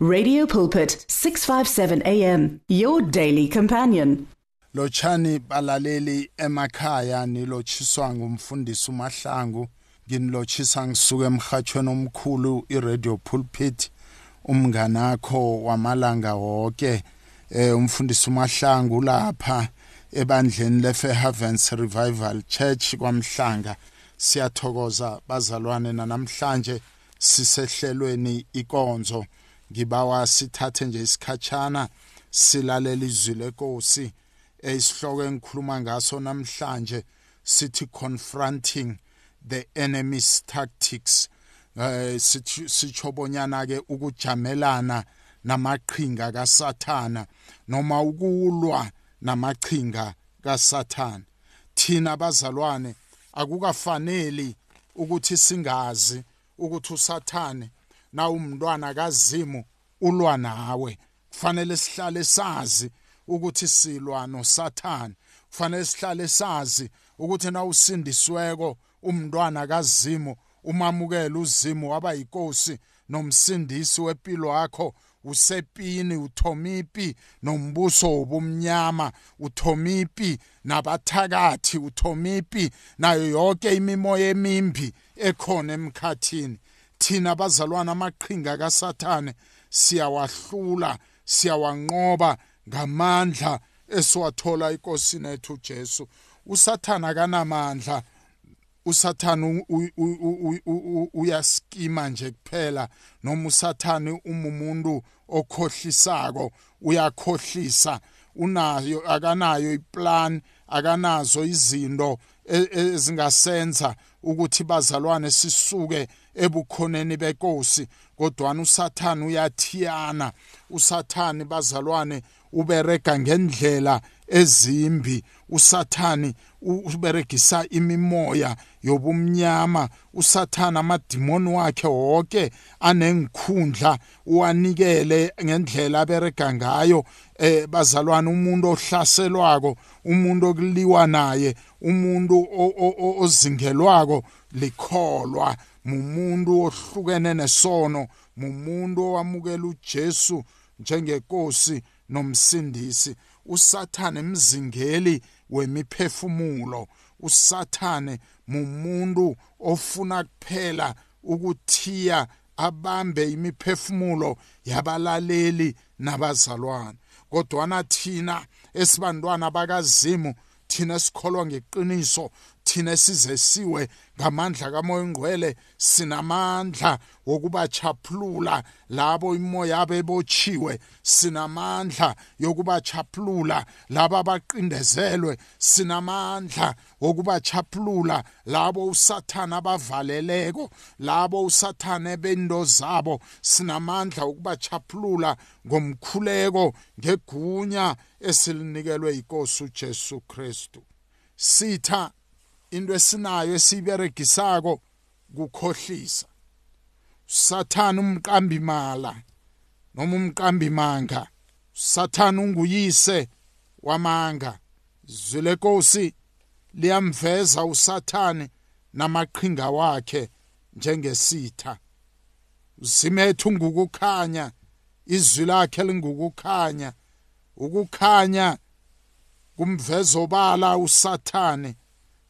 Radio Pulpit 657 AM your daily companion. Lochani balaleli emakhaya nilotshiswa ngumfundisi uMahlangu nginilochisa ngisuka emhathweni omkhulu iRadio Pulpit umnganakho wamalanga wonke eh umfundisi uMahlangu lapha ebandleni leFairhavens Revival Church kwamhlanga. Siyathokoza bazalwane namhlanje sisehlelweni ikonzo. Ngibawa sithathe nje isikhatshana silalela izwi lenkosi. Esihloko engikhuluma ngaso namhlanje sithi confronting the enemy's tactics. Eh sichobonyana ke ukujamelana namaqhinga kaSathana noma ukulwa namaqhinga kaSathana. Thina bazalwane akukafaneli ukuthi singazi ukuthi uSathane na umntwana kazimu ulwa nawe. Kufanele sihlale sazi ukuthi silwa noSathane. Kufanele sihlale sazi ukuthi na usindisweko umntwana kazimu umamukela uzimu waba yinkosi nomsindisi wempilo yakho usepini uthomipi nombuso wobumnyama uthomipi nabathakathi uthomipi nayo yonke imimoya emimbi ekhona emkhathini. Thina bazalwana amaqhinga kaSathane siyawahlula siyawanqoba ngamandla esiwathola inkosini ethu Jesu. Usathana kanamandla usathana uyaskima nje kuphela noma usathane umumuntu okhohlisako uyakhohlisa unayo akanayo iplan akanazo izinto e, ezingasenza ukuthi bazalwane sisuke ebukhoneni benkosi kodwa usathana uyathiyana. Usathani bazalwane uberega ngendlela ezimbi. Usathani uberegisa imimoya yobumnyama. Usathana amadimoni wakhe wonke anengikhundla uwanikele ngendlela aberega ngayo. Eh bazalwane umuntu ohlaselwako umuntu okuliwa naye umuntu ozingelwako likholwa. Mumuntu ohlukene nesono mumuntu owamukela uJesu njengenkosi nomsindisi usathane mzingeli wemiphefumulo usathane mumuntu ofuna kuphela ukuthiya abambe imiphefumulo yabalaleli nabazalwane. Kodwa thina esibantwana bakazimu thina sikholwa ngeqiniso thina sizesiwe ngamandla kamoya ongcwele sinamandla wokubachaphulula labo imoya yabo ebochiwe sinamandla yokubachaphulula labo abaqindezelwe sinamandla wokubachaphulula labo usathana abavaleleko labo usathane bendo zabo sinamandla wokubachaphulula ngomkhuleko ngegunya esilinikelwe yinkosi uJesu Kristu. Sitha into esinayo esiberegisako kukhohlisa. Sathana umqambi mala noma umqambi manga sathana unguyise wamanga. Izwi lenkosi liyamveza usathane namaqhinga wakhe njengesitha. Uzimethu ngukukhanya izwi lakhe lingukukhanya. Ukukhanya kumvezo bala usathane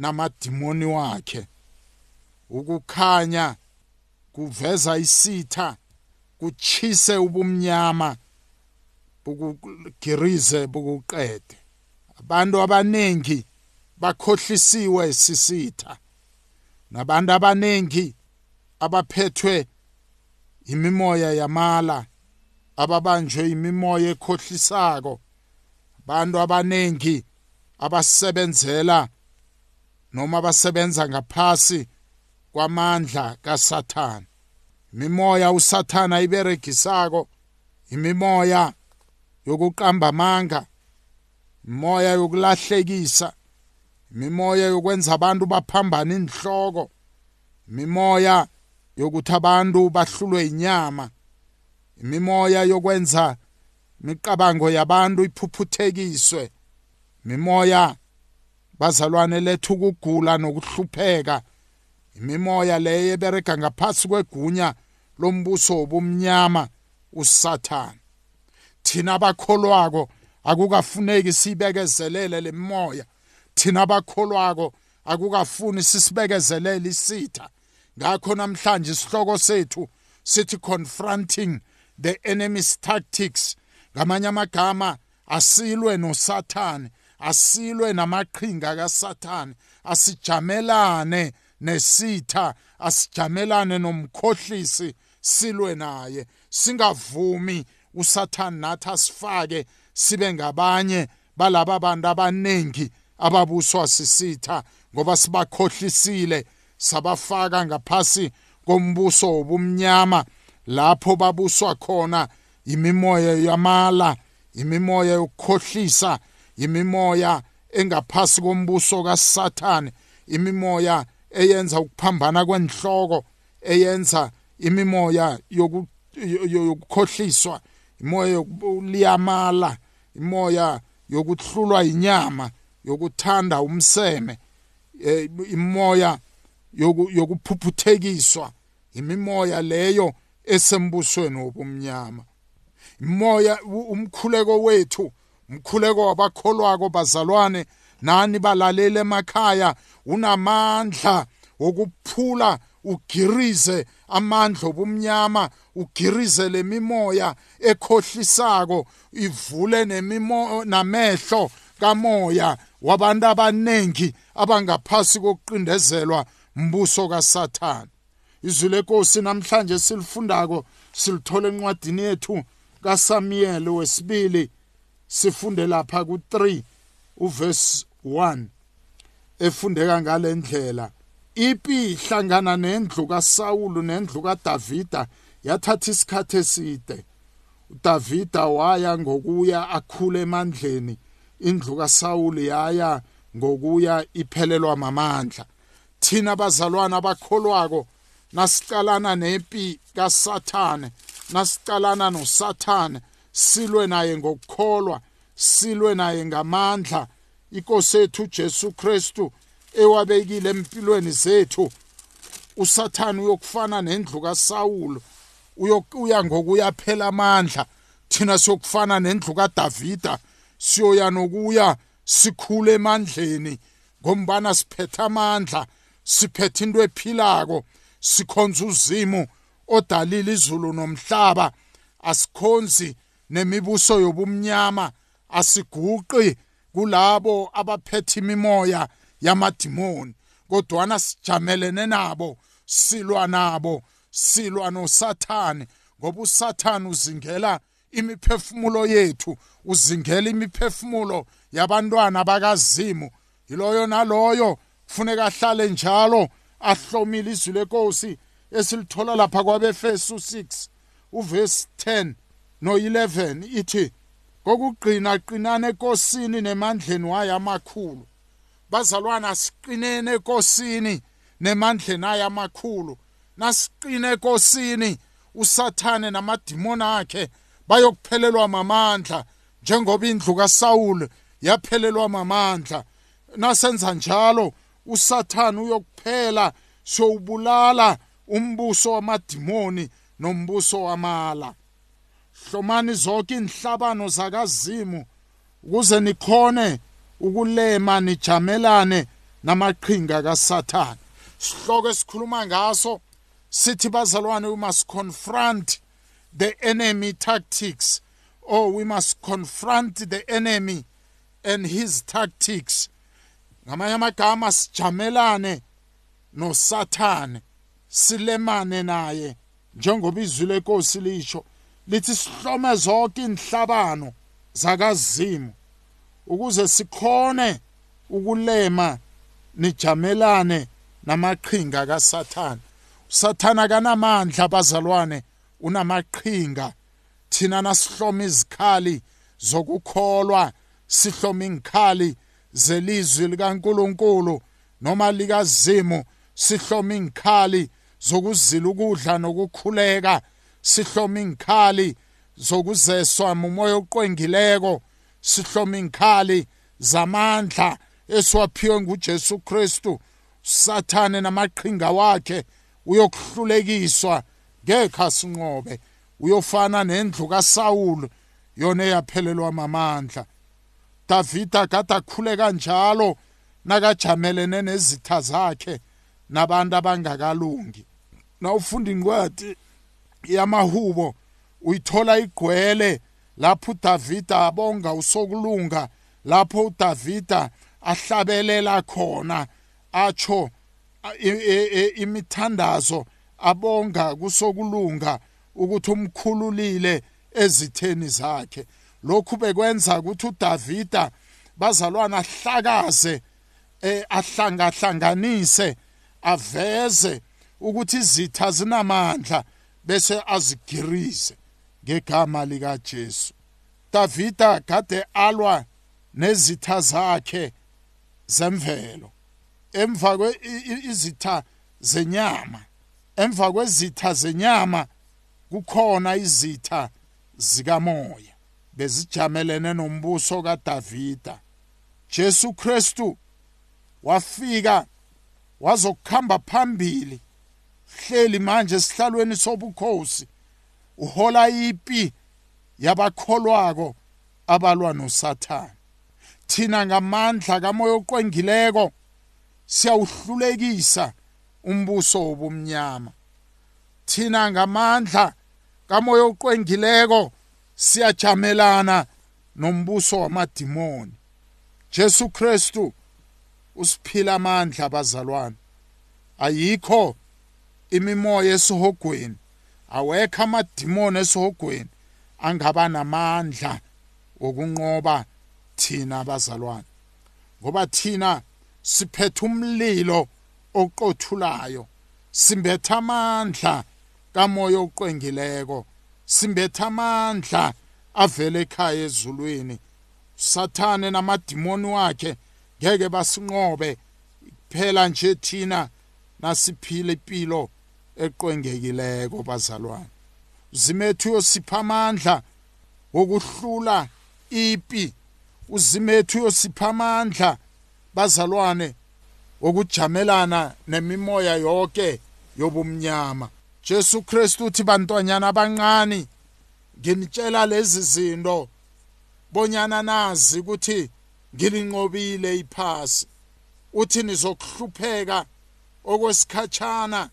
namadimoni wakhe. Ukukhanya kuveza isitha kuchise ubumnyama bukugirize bukuqede. Abantu abanengi bakhohlisiwe sisitha. Nabantu abanengi abaphethwe imimoya yamala ababanjwe imimoya ekhohlisako. Abantu abanengi abasebenzela noma abasebenza ngaphasi kwamandla kaSathane. Imimoya uSathana iberegisako imimoya yokuqamba amanga imimoya yokulahlekisa imimoya yokwenza abantu baphambana inhloko imimoya yokuthi abantu bahlulwe inyama imimoya yokwenza imicabango yabantu iphuphuthekiswe imimoya bazalwane lethu ukugula nokuhlupheka. Imimoya leyo eberega ngaphasi kwegunya lombuso wobumnyama uSathane. Thina abakholwako akukafuneki sibekezelele lemoya thina abakholwako akukafuni sisibekezelele isitha. Ngakho namhlanje isihloko sethu sithi confronting the enemy's tactics. Ngamanye amagama asilwe nosathane. Asilwe namaqhinga kasathane asijamelane nesitha asijamelane nomkhohlisi silwe naye. Singavumi usathane nathi asifake sibe ngabanye balaba bantu abaningi ababuswa sisitha ngoba sibakhohlisile sabafaka ngaphasi kombuso wobumnyama lapho babuswa khona imimoya yamala imimoya yokukhohlisa imimoya engaphasi kombuso kaSathane imimoya eyenza ukuphambana kwenhloko eyenza imimoya yokukhohliswa imoya yokuliyamala imoya yokuhlulwa inyama yokuthanda umseme eh, imoya yokuphuphuthekiswa imimoya leyo esembusweni wobumnyama. Imoya umkhuleko wethu umkhuleko wabakholwako bazalwane nani balalele emakhaya unamandla wokuphula ugirize amandla obumnyama ugirize lemimoya ekhohlisako ivule nemimo namehlo kamoya wabantu abanengi abangaphasi kokuqindezelwa mbuso kaSathane. Izwi lenkosi namhlanje silifundako silithola encwadini yethu kaSamuel wesibili sifunde lapha ku3 uverse 1 efundeka ngalendlela ipi hlangana nendlu kaSawulu nendlu kaDavida yathatha isikhathi eside. uDavida waya ngokuya akhule emandleni indlu kaSawuli yaya ngokuya iphelelwa mamandla. Thina bazalwana abakholwako nasicalana nempi kaSathane nasicalana noSathane silwe naye ngokukholwa silwe naye ngamandla. Inkosi yethu Jesu Kristu ewabekile empilweni zethu. Usathane uyokufana nendlu kaSawulu uyokuya ngokuyaphela amandla. Thina siyokufana nendlu kaDavida siyoya nokuya sikhule emandleni. Ngombana siphethe amandla siphethe into ephilako sikhonza uzimo odalile izulu nomhlaba. Asikhonzi nemibuso yobumnyama asiguqi kulabo abaphethe imimoya yamadimoni kodwana sijamelene nabo silwa nabo silwa nosathane ngoba usathane uzingela imiphefumulo yethu uzingela imiphefumulo yabantwana bakazimu. Yiloyo naloyo kufuneka ahlale njalo ahlomile izwi lenkosi esilithola lapha kwabefesu 6 uvesi 10 no11 ithi kokugcina qinana enkosini nemandleni wayo amakhulu. Bazalwana siqinene enkosini nemandleni ayo amakhulu. Nasiqine enkosini usathane namadimoni akhe bayokuphelelwa mamandla njengoba indlu kaSawule yaphelelwa mamandla. Nasenza njalo usathane uyokuphela siyowubulala umbuso wamadimoni nombuso wamala. Hlomani zonke inhlabano zakazimu ukuze nikhone ukulema nijamelane namaqhinga kaSathane. Sihloko esikhuluma ngaso sithi bazalwane we must confront the enemy tactics. Or we must confront the enemy and his tactics. Ngamanye amagama sijamelane nosathane silemane naye njengoba izwi lenkosi lisho. Lithi sihlome zonke inhlabano zakazimu ukuze sikhone ukulema nijamelane namaqhinga kaSathane. Usathana kanamandla bazalwane unamaqhinga. Thina nasihloma izikhali zokukholwa sihloma ingikhali zelizwi likaNkuluNkulu noma likazimu sihloma ingikhali zokuzila ukudla nokukhuleka. Sihloma ingikhali zokuzeswa umoya oqwengileko. Sihloma ingikhali zamandla esiwaphiwe nguJesu Kristu. Sathane namaqhinga wakhe uyokuhlulekiswa. Ngeke asinqobe uyofana nendlu kaSawulu yona eyaphelelwa amandla Davida kade akhule kanjalo nakajamelene nezitha zakhe nabantu abangakalungi. Nawufunda incwadi? Yamahubo uyithola igqwele lapho uDavida abonga usokulunga lapho uDavida ahlabelela khona atsho imithandazo abonga kusokulunga ukuthi umkhululile ezitheni zakhe. Lokhu bekwenza ukuthi uDavida bazalwana ahlakaze ahlangahlanganise aveze ukuthi izitha zinamandla. Bese azigirize ngegama lika Jesu Davida kade alwa nezitha zakhe zemvelo. Emva kwe izitha zenyama emva kwezitha zenyama kukhona izitha zikamoya bezijamelene nombuso kaDavida. Jesu Kristu wafika wazokukhamba phambili hleli manje esihlalweni sobukhosi. Uhola ipi yabakholwako abalwa noSathane? Thina ngamandla kamoya oqwengileko siyawuhlulekisa umbuso wobumnyama. Thina ngamandla kamoya oqwengileko siyajamelana nombuso wamadimoni. Jesu Kristu usiphila amandla abazalwane ayikho imimoya esihogweni awekho amadimoni esihogweni angaba namandla okunqoba thina abazalwane. Ngoba thina siphethe umlilo oqothulayo simbetha amandla kamoya oqwengileko simbetha amandla avela ekhaya ezulwini. Sathane namadimoni wakhe ngeke basinqobe. Kuphela nje thina nasiphile impilo eqwengekileko bazalwane. Uzimethu uyosipha amandla wokuhlula ipi. Uzimethu uyosipha amandla bazalwane wokujamelana nemimoya yonke yobumnyama. Jesu Kristu uthi bantwanyana abancane nginitshela lezi zinto bonyana nazi ukuthi ngilinqobile iphasi. Uthi nizokuhlupheka okwesikhatshana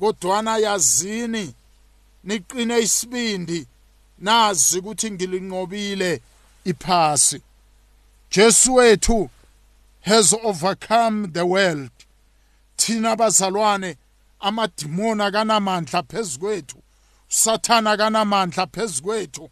kodwana yazini? Niqine isibindi. Nazi ukuthi ngilinqobile iphasi. Jesu wethu has overcome the world. Thina bazalwane amadimoni akanamandla phezukwethu usathana akanamandla phezukwethu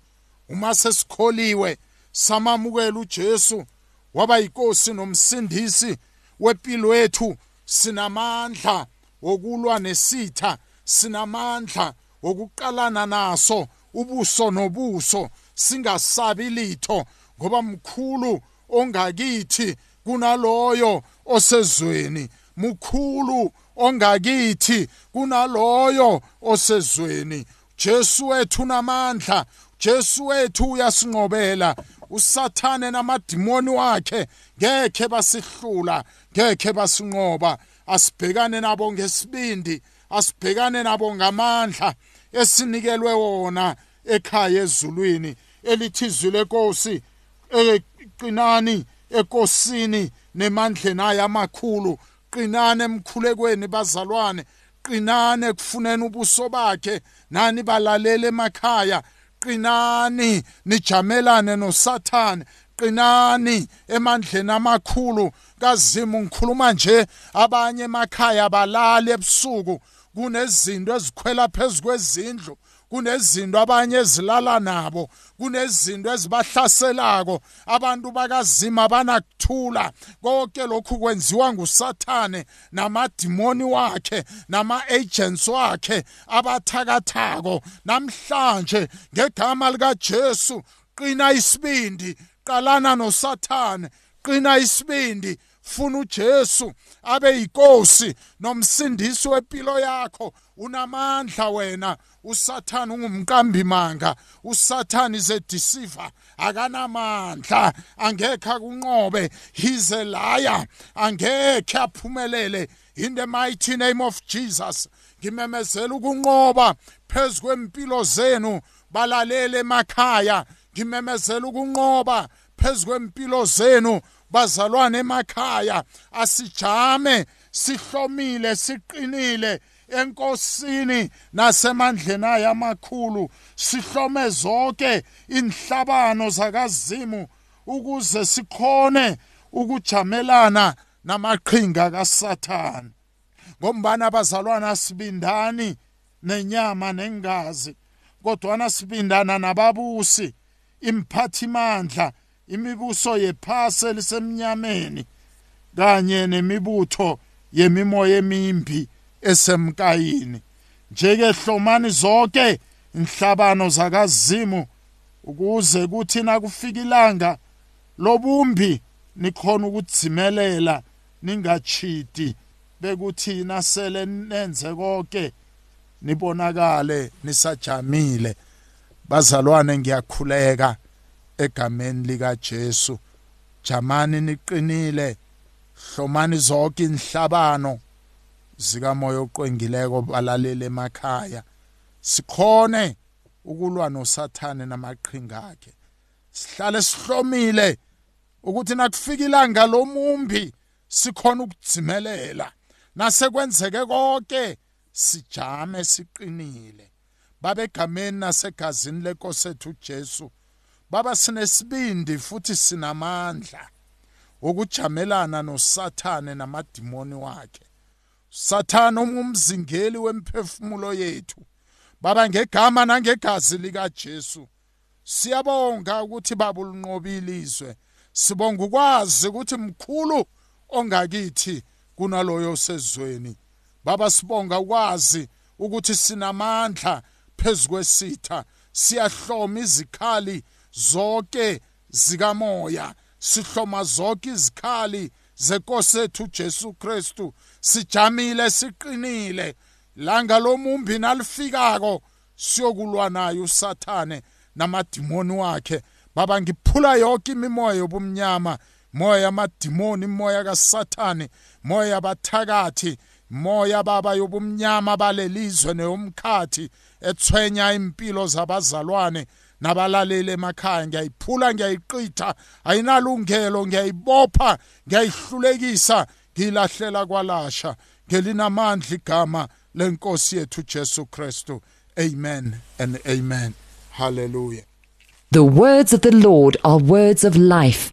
uma sesikholiwe samamukela uJesu waba yinkosi nomsindisi wempilo yethu sinamandla. Wokulwa nesitha sinamandla wokuqalana naso ubuso nobuso singasabi litho ngoba mkhulu ongakithi kunaloyo osezweni mkhulu ongakithi kunaloyo osezweni. Jesu wethu namandla Jesu wethu uyasinqobela usathane namadimoni wakhe ngeke basihlula ngeke basinqoba. Asibhekane nabo ngesibindi asibhekane nabo ngamandla esinikelwe wona ekhaya ezulwini elithi izwi lenkosi eqinani ekosini nemandleni ayo amakhulu qinane emkhulekweni bazalwane qinane kufuneni ubuso bakhe nani balalele emakhaya. Qinani nijamelane nosathane qinani emandleni amakhulu kazimu ngikhuluma nje. Abanye emakhaya balali ebusuku kunezinto ezikhwela phezu kwezindlu kunezinto abanye ezilala nabo kunezinto ezibahlaselako. Abantu bakazima banakuthula konke lokhu kwenziwa ngusathane namadimoni wakhe nama-agents wakhe abathakathako. Namhlanje ngegama likajesu qina isibindi qalana nosathane qina isibindi funa uJesu abe yinkosi nomsindisi wempilo yakho. Unamandla wena usathana ungumqambi manga usathana is a deceiver akanamandla angekhe akunqobe he's a liar angekhe aphumelele. In the mighty name of Jesus ngimemezela ukunqoba phezu kwempilo zenu balalele emakhaya ngimemezela ukunqoba phezukwempilo zenu bazalwane emakhaya. Asijame sihlomile siqinile enkosini nasemandleni ayo amakhulu sihlome zonke inhlabano zakazimu ukuze sikhone ukujamelana namaqhinga kaSathane. Ngombana abazalwana sibindani nenyama nengazi kodwa sibindana nababusi. Imphathimandla imibuso yephase lisemnyameni kanye nemibutho yemimoya emimbi esemkayini njeke hlomani zonke inhlabano zakazimu ukuze kuthi nakufika ilanga lobumbi nikhona ukudzimelela ningachiti bekuthi nasele nenze konke nibonakale nisajamile. Bazalwane ngiyakhuleka egameni lika Jesu. Jamani niqinile hlomani zonke inhlabano zikamoya oqwengileko balalele emakhaya. Sikhone ukulwa nosathane namaqhinga akhe. Sihlale sihlomile ukuthi nakufika ilanga lomumbi sikhona ukudzimelela. Nasekwenzeke konke sijame siqinile. Babegameni nasegazini lenkosi ethu Jesu baba sinesibindi futhi sinamandla okujamelana nosathane namadimoni wakhe. Sathana ungumzingeli wemphefumulo yethu baba ngegama nangegazi lika Jesu siyabonga ukuthi babulunqobile izwe sibonga ukwazi ukuthi mkhulu ongakithi kunaloyo sezweni baba sibonga ukwazi ukuthi sinamandla phezukwesitha siyahloma izikhali zonke zikamoya. Sihloma zonke izikhali zenkosi ethu Jesu Kristu. Sijamile siqinile. Langa lomumbi nalifikako siyokulwa naye usathane namadimoni wakhe. Baba ngiphula yonke imimoya yobumnyama. Moya yamadimoni imoya kasathane moya yabathakathi moya baba yobumnyama balelizwe neyomkhathi ethwenya impilo zabazalwane nabalaleli emakhaya. Ngiyayiphula ngiyayiqitha ayinalungelo ngiyayibopha ngiyayihlulekisa ngilahlela kwalasha ngelinamandla igama lenkosi yethu Jesu Kristu. Amen and amen. Hallelujah. The words of the Lord are words of life